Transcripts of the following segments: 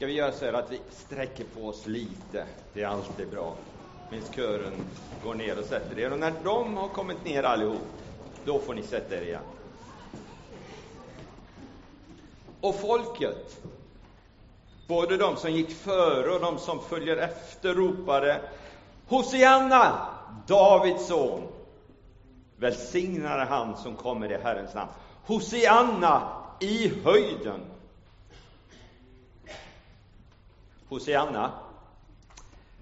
Ska vi göra så här att vi sträcker på oss lite? Det är alltid bra. Medan kören går ner och sätter er. Och när de har kommit ner allihop, då får ni sätta er igen. Och folket, både de som gick före och de som följer efter, ropade Hosianna, Davids son. Välsignade han som kommer i Herrens namn. Hosianna i höjden. Hosianna,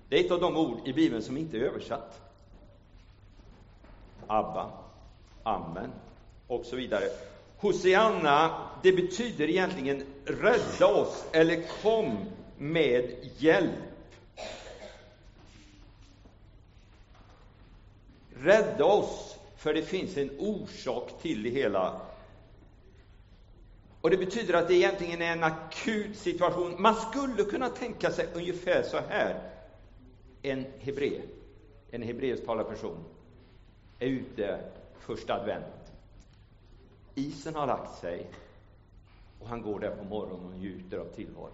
det är ett av de ord i Bibeln som inte är översatt. Abba, Amen och så vidare. Hosianna, det betyder egentligen rädda oss eller kom med hjälp. Rädda oss, för det finns en orsak till det hela. Och Det betyder att det egentligen är en akut situation. Man skulle kunna tänka sig ungefär så här. En hebré, en hebreisktalande person, är ute första advent. Isen har lagt sig och han går där på morgonen och njuter av tillvaron.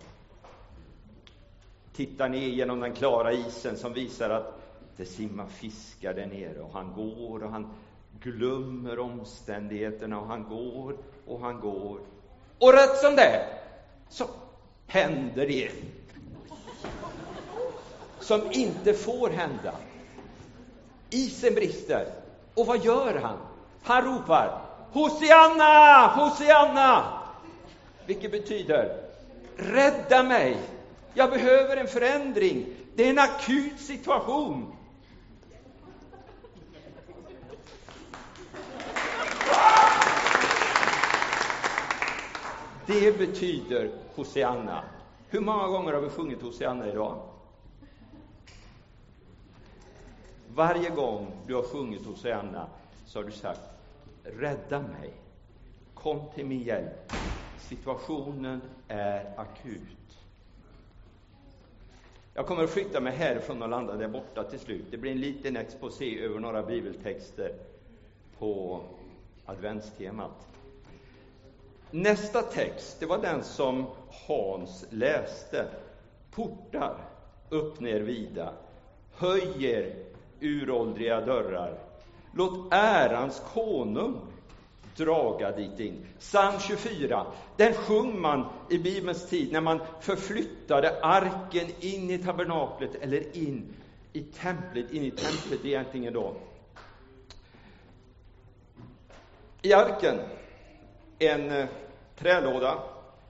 Tittar ner genom den klara isen som visar att det simmar fiskar där nere och han går och han glömmer omständigheterna och han går och han går. Och rätt som det är så händer det som inte får hända. Isen brister. Och vad gör han? Han ropar Hosianna, Hosianna! Vilket betyder Rädda mig! Jag behöver en förändring. Det är en akut situation. Det betyder Hosianna. Hur många gånger har vi sjungit Hosianna idag? Varje gång du har sjungit Hosianna så har du sagt Rädda mig. Kom till min hjälp. Situationen är akut. Jag kommer att flytta mig härifrån och landa där borta till slut. Det blir en liten exposé över några bibeltexter på adventstemat. Nästa text, det var den som Hans läste. Portar, öppna er vida, höjer uråldriga dörrar. Låt ärans konung draga dit in. Psalm 24, den sjöng man i Bibelns tid när man förflyttade arken in i tabernaklet eller in i templet, in i templet egentligen då. I arken, en eh, trälåda,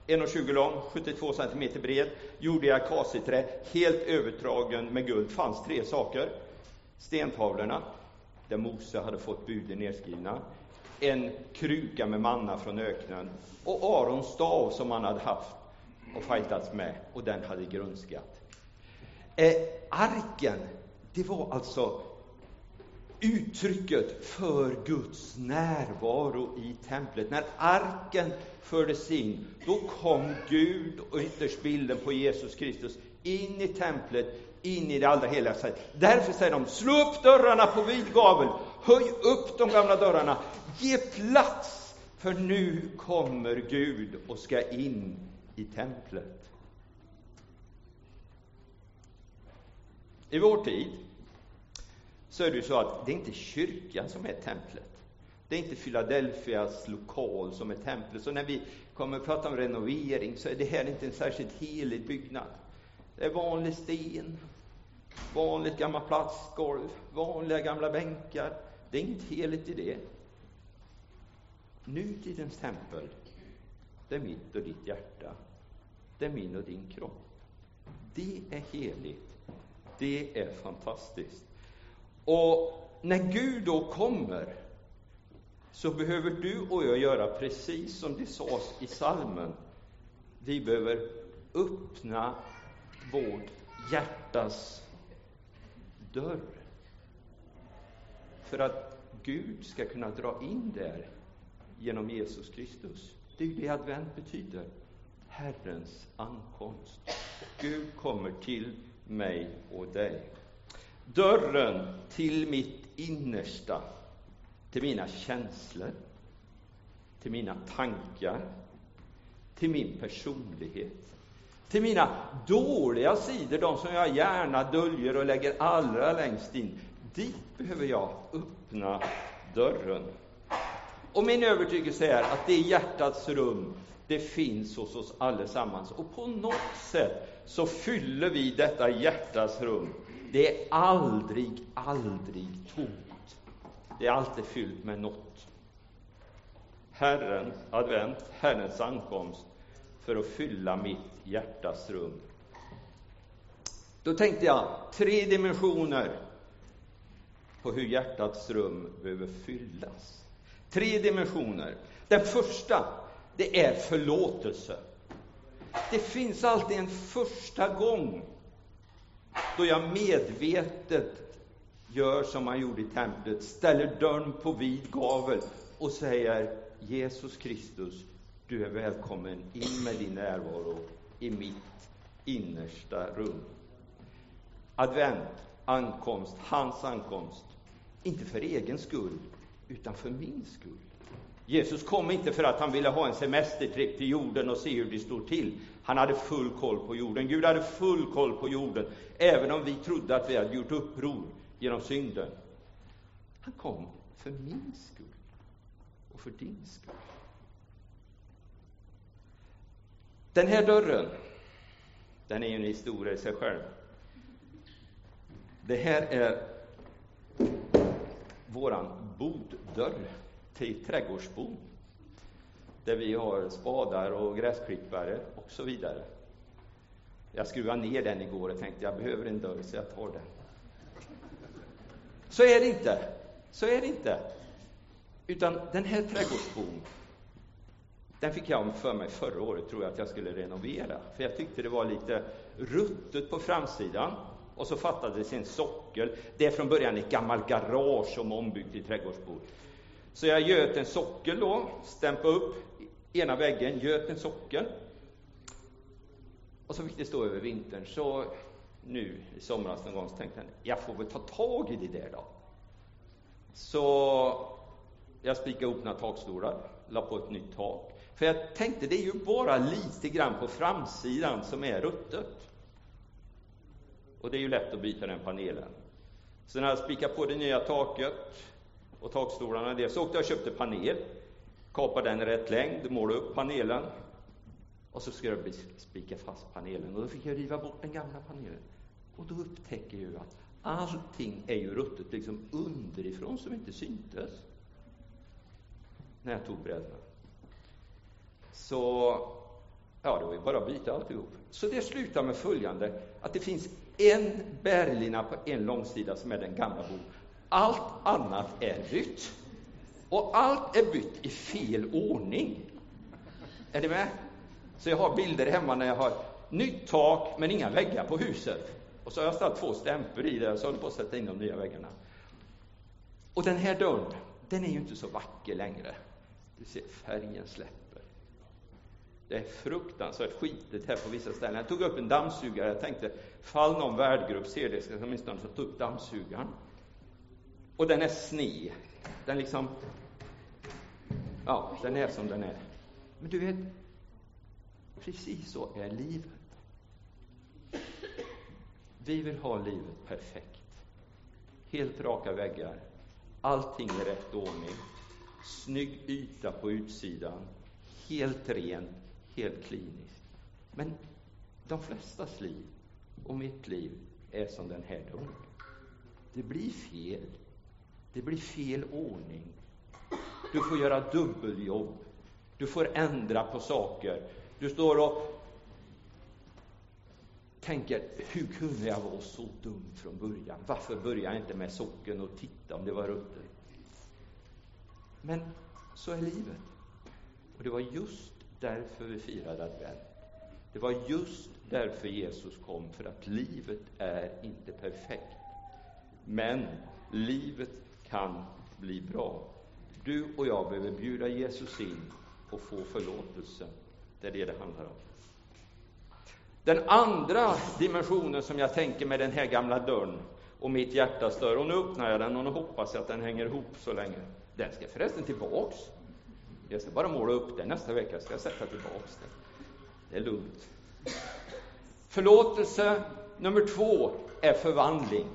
1,20 lång, 72 cm bred, gjord i akaciträ, helt övertragen med guld. fanns tre saker. Stentavlorna, där Mose hade fått buden nedskrivna, en kruka med manna från öknen och Arons stav som han hade haft och fightats med, och den hade grönskat. Eh, arken, det var alltså uttrycket för Guds närvaro i templet. När arken fördes in, då kom Gud, och ytterst bilden på Jesus Kristus, in i templet, in i det allra heligaste. Därför säger de, slå upp dörrarna på vid gavel, höj upp de gamla dörrarna, ge plats, för nu kommer Gud och ska in i templet. I vår tid så är det ju så att det är inte kyrkan som är templet. Det är inte Philadelphias lokal som är templet. Så när vi kommer att prata om renovering så är det här inte en särskilt helig byggnad. Det är vanlig sten, vanligt gammalt plastgolv, vanliga gamla bänkar. Det är inget heligt i det. Nutidens tempel, det är mitt och ditt hjärta. Det är min och din kropp. Det är heligt. Det är fantastiskt. Och när Gud då kommer så behöver du och jag göra precis som det sades i salmen. Vi behöver öppna vårt hjärtas dörr. För att Gud ska kunna dra in där genom Jesus Kristus. Det är ju det advent betyder. Herrens ankomst. Gud kommer till mig och dig. Dörren till mitt innersta, till mina känslor, till mina tankar, till min personlighet. till mina dåliga sidor, de som jag gärna döljer och lägger allra längst in. Dit behöver jag öppna dörren. Och min övertygelse är att det hjärtats rum, det finns hos oss allesammans. Och på något sätt så fyller vi detta hjärtas rum. Det är aldrig, aldrig tomt. Det är alltid fyllt med något. Herren, advent, Herrens ankomst för att fylla mitt hjärtas rum. Då tänkte jag tre dimensioner på hur hjärtats rum behöver fyllas. Tre dimensioner. Den första, det är förlåtelse. Det finns alltid en första gång då jag medvetet gör som man gjorde i templet, ställer dörren på vid gavel och säger Jesus Kristus, du är välkommen in med din närvaro i mitt innersta rum. Advent, ankomst, hans ankomst, inte för egen skull, utan för min skull. Jesus kom inte för att han ville ha en semestertripp till jorden och se hur det stod till. Han hade full koll på jorden. Gud hade full koll på jorden, även om vi trodde att vi hade gjort uppror genom synden. Han kom för min skull och för din skull. Den här dörren, den är ju en historia i sig själv. Det här är våran boddörr till trädgårdsbon. Där vi har spadar och gräsklippare och så vidare. Jag skruvade ner den igår och tänkte jag behöver en dörr så jag tar den. Så är det inte. Så är det inte. Utan den här trädgårdsbon, den fick jag för mig förra året, tror jag att jag skulle renovera. För jag tyckte det var lite ruttet på framsidan. Och så fattades en sockel. Det är från början ett gammalt garage som ombyggt till trädgårdsbord. Så jag göt en sockel då, stämpade upp ena väggen, göt en sockel. Och så fick det stå över vintern. Så nu i somras någon gång så tänkte jag, jag får väl ta tag i det där då. Så jag spikade ihop några takstolar, la på ett nytt tak. För jag tänkte, det är ju bara lite grann på framsidan som är ruttet. Och det är ju lätt att byta den panelen. Så när jag spikade på det nya taket och takstolarna det, så åkte jag och köpte panel, kapade den i rätt längd, målade upp panelen och så skulle jag spika fast panelen och då fick jag riva bort den gamla panelen. Och då upptäcker jag att allting är ju ruttet liksom underifrån som inte syntes när jag tog brädorna. Så, ja, det var ju bara att byta alltihop. Så det slutar med följande, att det finns en bärlina på en långsida som är den gamla bok. Allt annat är bytt. Och allt är bytt i fel ordning. Är ni med? Så jag har bilder hemma när jag har nytt tak men inga väggar på huset. Och så har jag ställt två stämpor i det och så håller på att sätta in de nya väggarna. Och den här dörren, den är ju inte så vacker längre. Du ser, färgen släpper. Det är fruktansvärt skitigt här på vissa ställen. Jag tog upp en dammsugare. Jag tänkte, fall någon värdgrupp ser det, ska jag åtminstone ta upp dammsugaren. Och den är sned. Den liksom... Ja, den är som den är. Men du vet, precis så är livet. Vi vill ha livet perfekt. Helt raka väggar. Allting i rätt ordning. Snygg yta på utsidan. Helt rent, helt kliniskt. Men de flestas liv och mitt liv är som den här dörren. Det blir fel. Det blir fel ordning. Du får göra dubbeljobb. Du får ändra på saker. Du står och tänker, hur kunde jag vara så dum från början? Varför började jag inte med socken och titta om det var ruttet? Men så är livet. Och det var just därför vi firade advent. Det var just därför Jesus kom, för att livet är inte perfekt. Men livet kan bli bra. Du och jag behöver bjuda Jesus in och få förlåtelse. Det är det det handlar om. Den andra dimensionen som jag tänker med den här gamla dörren och mitt hjärtas dörr, och nu öppnar jag den och nu hoppas jag att den hänger ihop så länge. Den ska förresten tillbaks. Jag ska bara måla upp den nästa vecka, ska jag sätta tillbaks den. Det är lugnt. Förlåtelse nummer två är förvandling.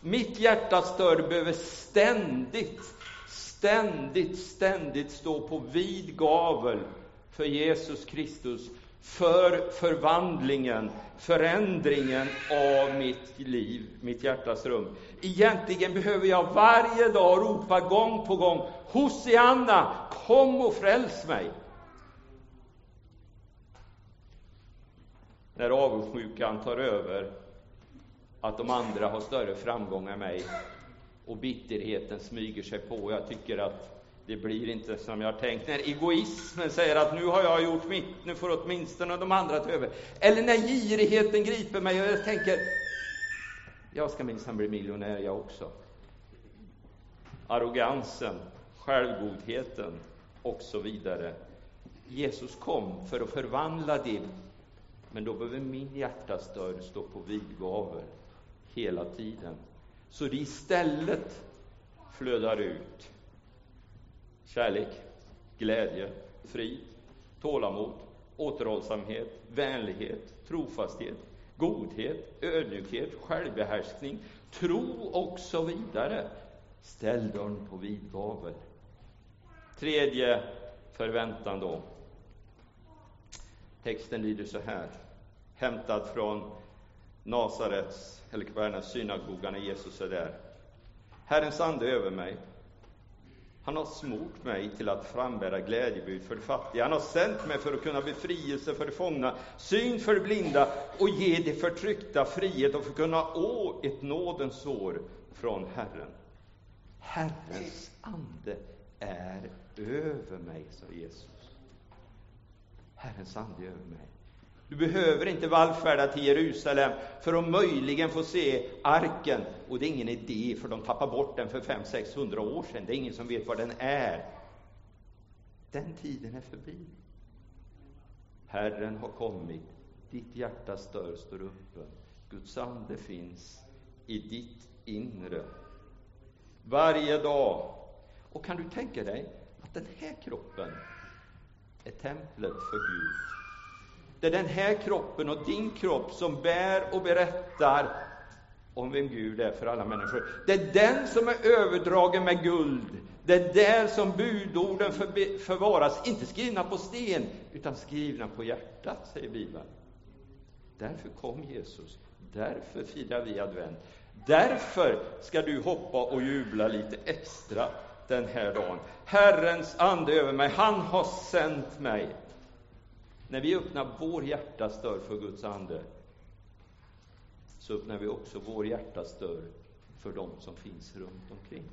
Mitt hjärtas dörr behöver ständigt, ständigt, ständigt stå på vid gavel för Jesus Kristus, för förvandlingen, förändringen av mitt liv, mitt hjärtas rum. Egentligen behöver jag varje dag ropa gång på gång Hosianna, kom och fräls mig! När avundsjukan tar över, att de andra har större framgång än mig och bitterheten smyger sig på och jag tycker att det blir inte som jag har tänkt. När egoismen säger att nu har jag gjort mitt, nu får åtminstone de andra ta över. Eller när girigheten griper mig och jag tänker, jag ska minsann bli miljonär jag också. Arrogansen, självgodheten och så vidare. Jesus kom för att förvandla det, men då behöver min hjärtas dörr stå på vidgavel hela tiden. Så det istället flödar ut kärlek, glädje, frid, tålamod, återhållsamhet, vänlighet, trofasthet, godhet, ödmjukhet, självbehärskning, tro och så vidare. Ställ dörren på vid gavel. Tredje förväntan då. Texten lyder så här, hämtad från Nasarets, eller Kapernaums synagoga när Jesus är där. Herrens ande är över mig. Han har smort mig till att frambära glädjebud för de fattiga. Han har sänt mig för att kunna befrielse för de fångna, syn för de blinda och ge de förtryckta frihet och för att kunna å ett nådens år från Herren. Herrens ande är över mig, sa Jesus. Herrens ande är över mig. Du behöver inte vallfärda till Jerusalem för att möjligen få se arken. Och det är ingen idé, för de tappade bort den för 500-600 år sedan. Det är ingen som vet var den är. Den tiden är förbi. Herren har kommit. Ditt hjärtas dörr står öppen. Guds ande finns i ditt inre. Varje dag. Och kan du tänka dig att den här kroppen är templet för Gud? Det är den här kroppen och din kropp som bär och berättar om vem Gud är för alla människor. Det är den som är överdragen med guld. Det är där som budorden förvaras, inte skrivna på sten, utan skrivna på hjärtat, säger Bibeln. Därför kom Jesus. Därför firar vi advent. Därför ska du hoppa och jubla lite extra den här dagen. Herrens ande över mig, han har sänt mig. När vi öppnar vår hjärtas dörr för Guds ande, så öppnar vi också vår hjärtas dörr för dem som finns runt omkring.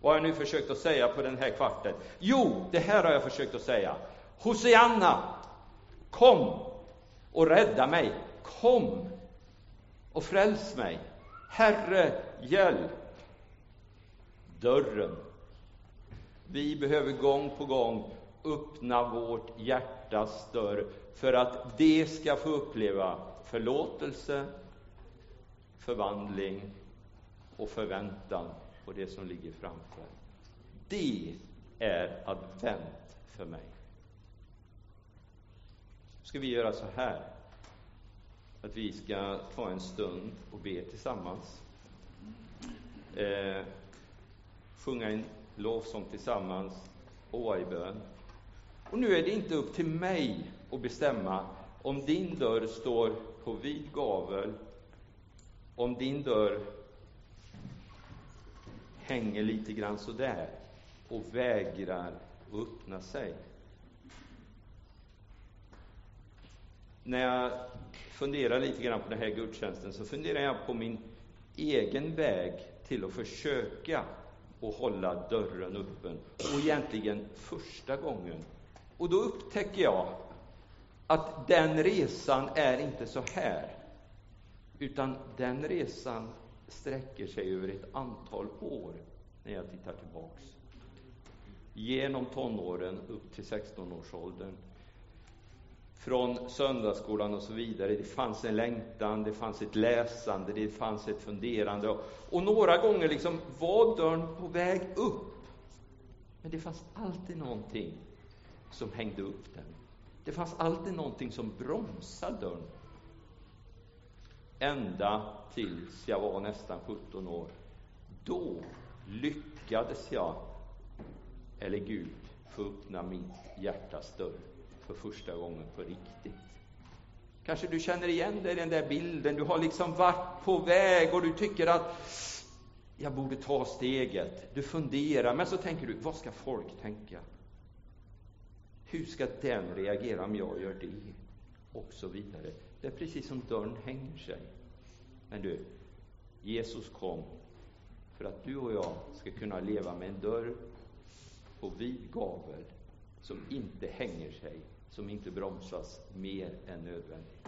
Vad har jag nu försökt att säga på den här kvarten? Jo, det här har jag försökt att säga. Hosianna, kom och rädda mig. Kom och fräls mig. Herre, hjälp. Dörren. Vi behöver gång på gång öppna vårt hjärtas dörr för att det ska få uppleva förlåtelse, förvandling och förväntan på det som ligger framför. Det är advent för mig. ska vi göra så här, att vi ska ta en stund och be tillsammans. Eh, sjunga en lovsång tillsammans, och i bön. Och nu är det inte upp till mig att bestämma om din dörr står på vid gavel, om din dörr hänger lite grann sådär och vägrar öppna sig. När jag funderar lite grann på den här gudstjänsten så funderar jag på min egen väg till att försöka att hålla dörren öppen. Och egentligen första gången och då upptäcker jag att den resan är inte så här, utan den resan sträcker sig över ett antal år, när jag tittar tillbaks. Genom tonåren upp till 16-årsåldern. Från söndagsskolan och så vidare. Det fanns en längtan, det fanns ett läsande, det fanns ett funderande. Och några gånger liksom var dörren på väg upp. Men det fanns alltid någonting som hängde upp den. Det fanns alltid någonting som bromsade dörren. Ända tills jag var nästan 17 år. Då lyckades jag, eller Gud, få öppna mitt hjärtas dörr för första gången på riktigt. Kanske du känner igen dig i den där bilden. Du har liksom varit på väg och du tycker att jag borde ta steget. Du funderar, men så tänker du, vad ska folk tänka? Hur ska den reagera om jag gör det? Och så vidare. Det är precis som dörren hänger sig. Men du, Jesus kom för att du och jag ska kunna leva med en dörr på vid gavel som inte hänger sig, som inte bromsas mer än nödvändigt.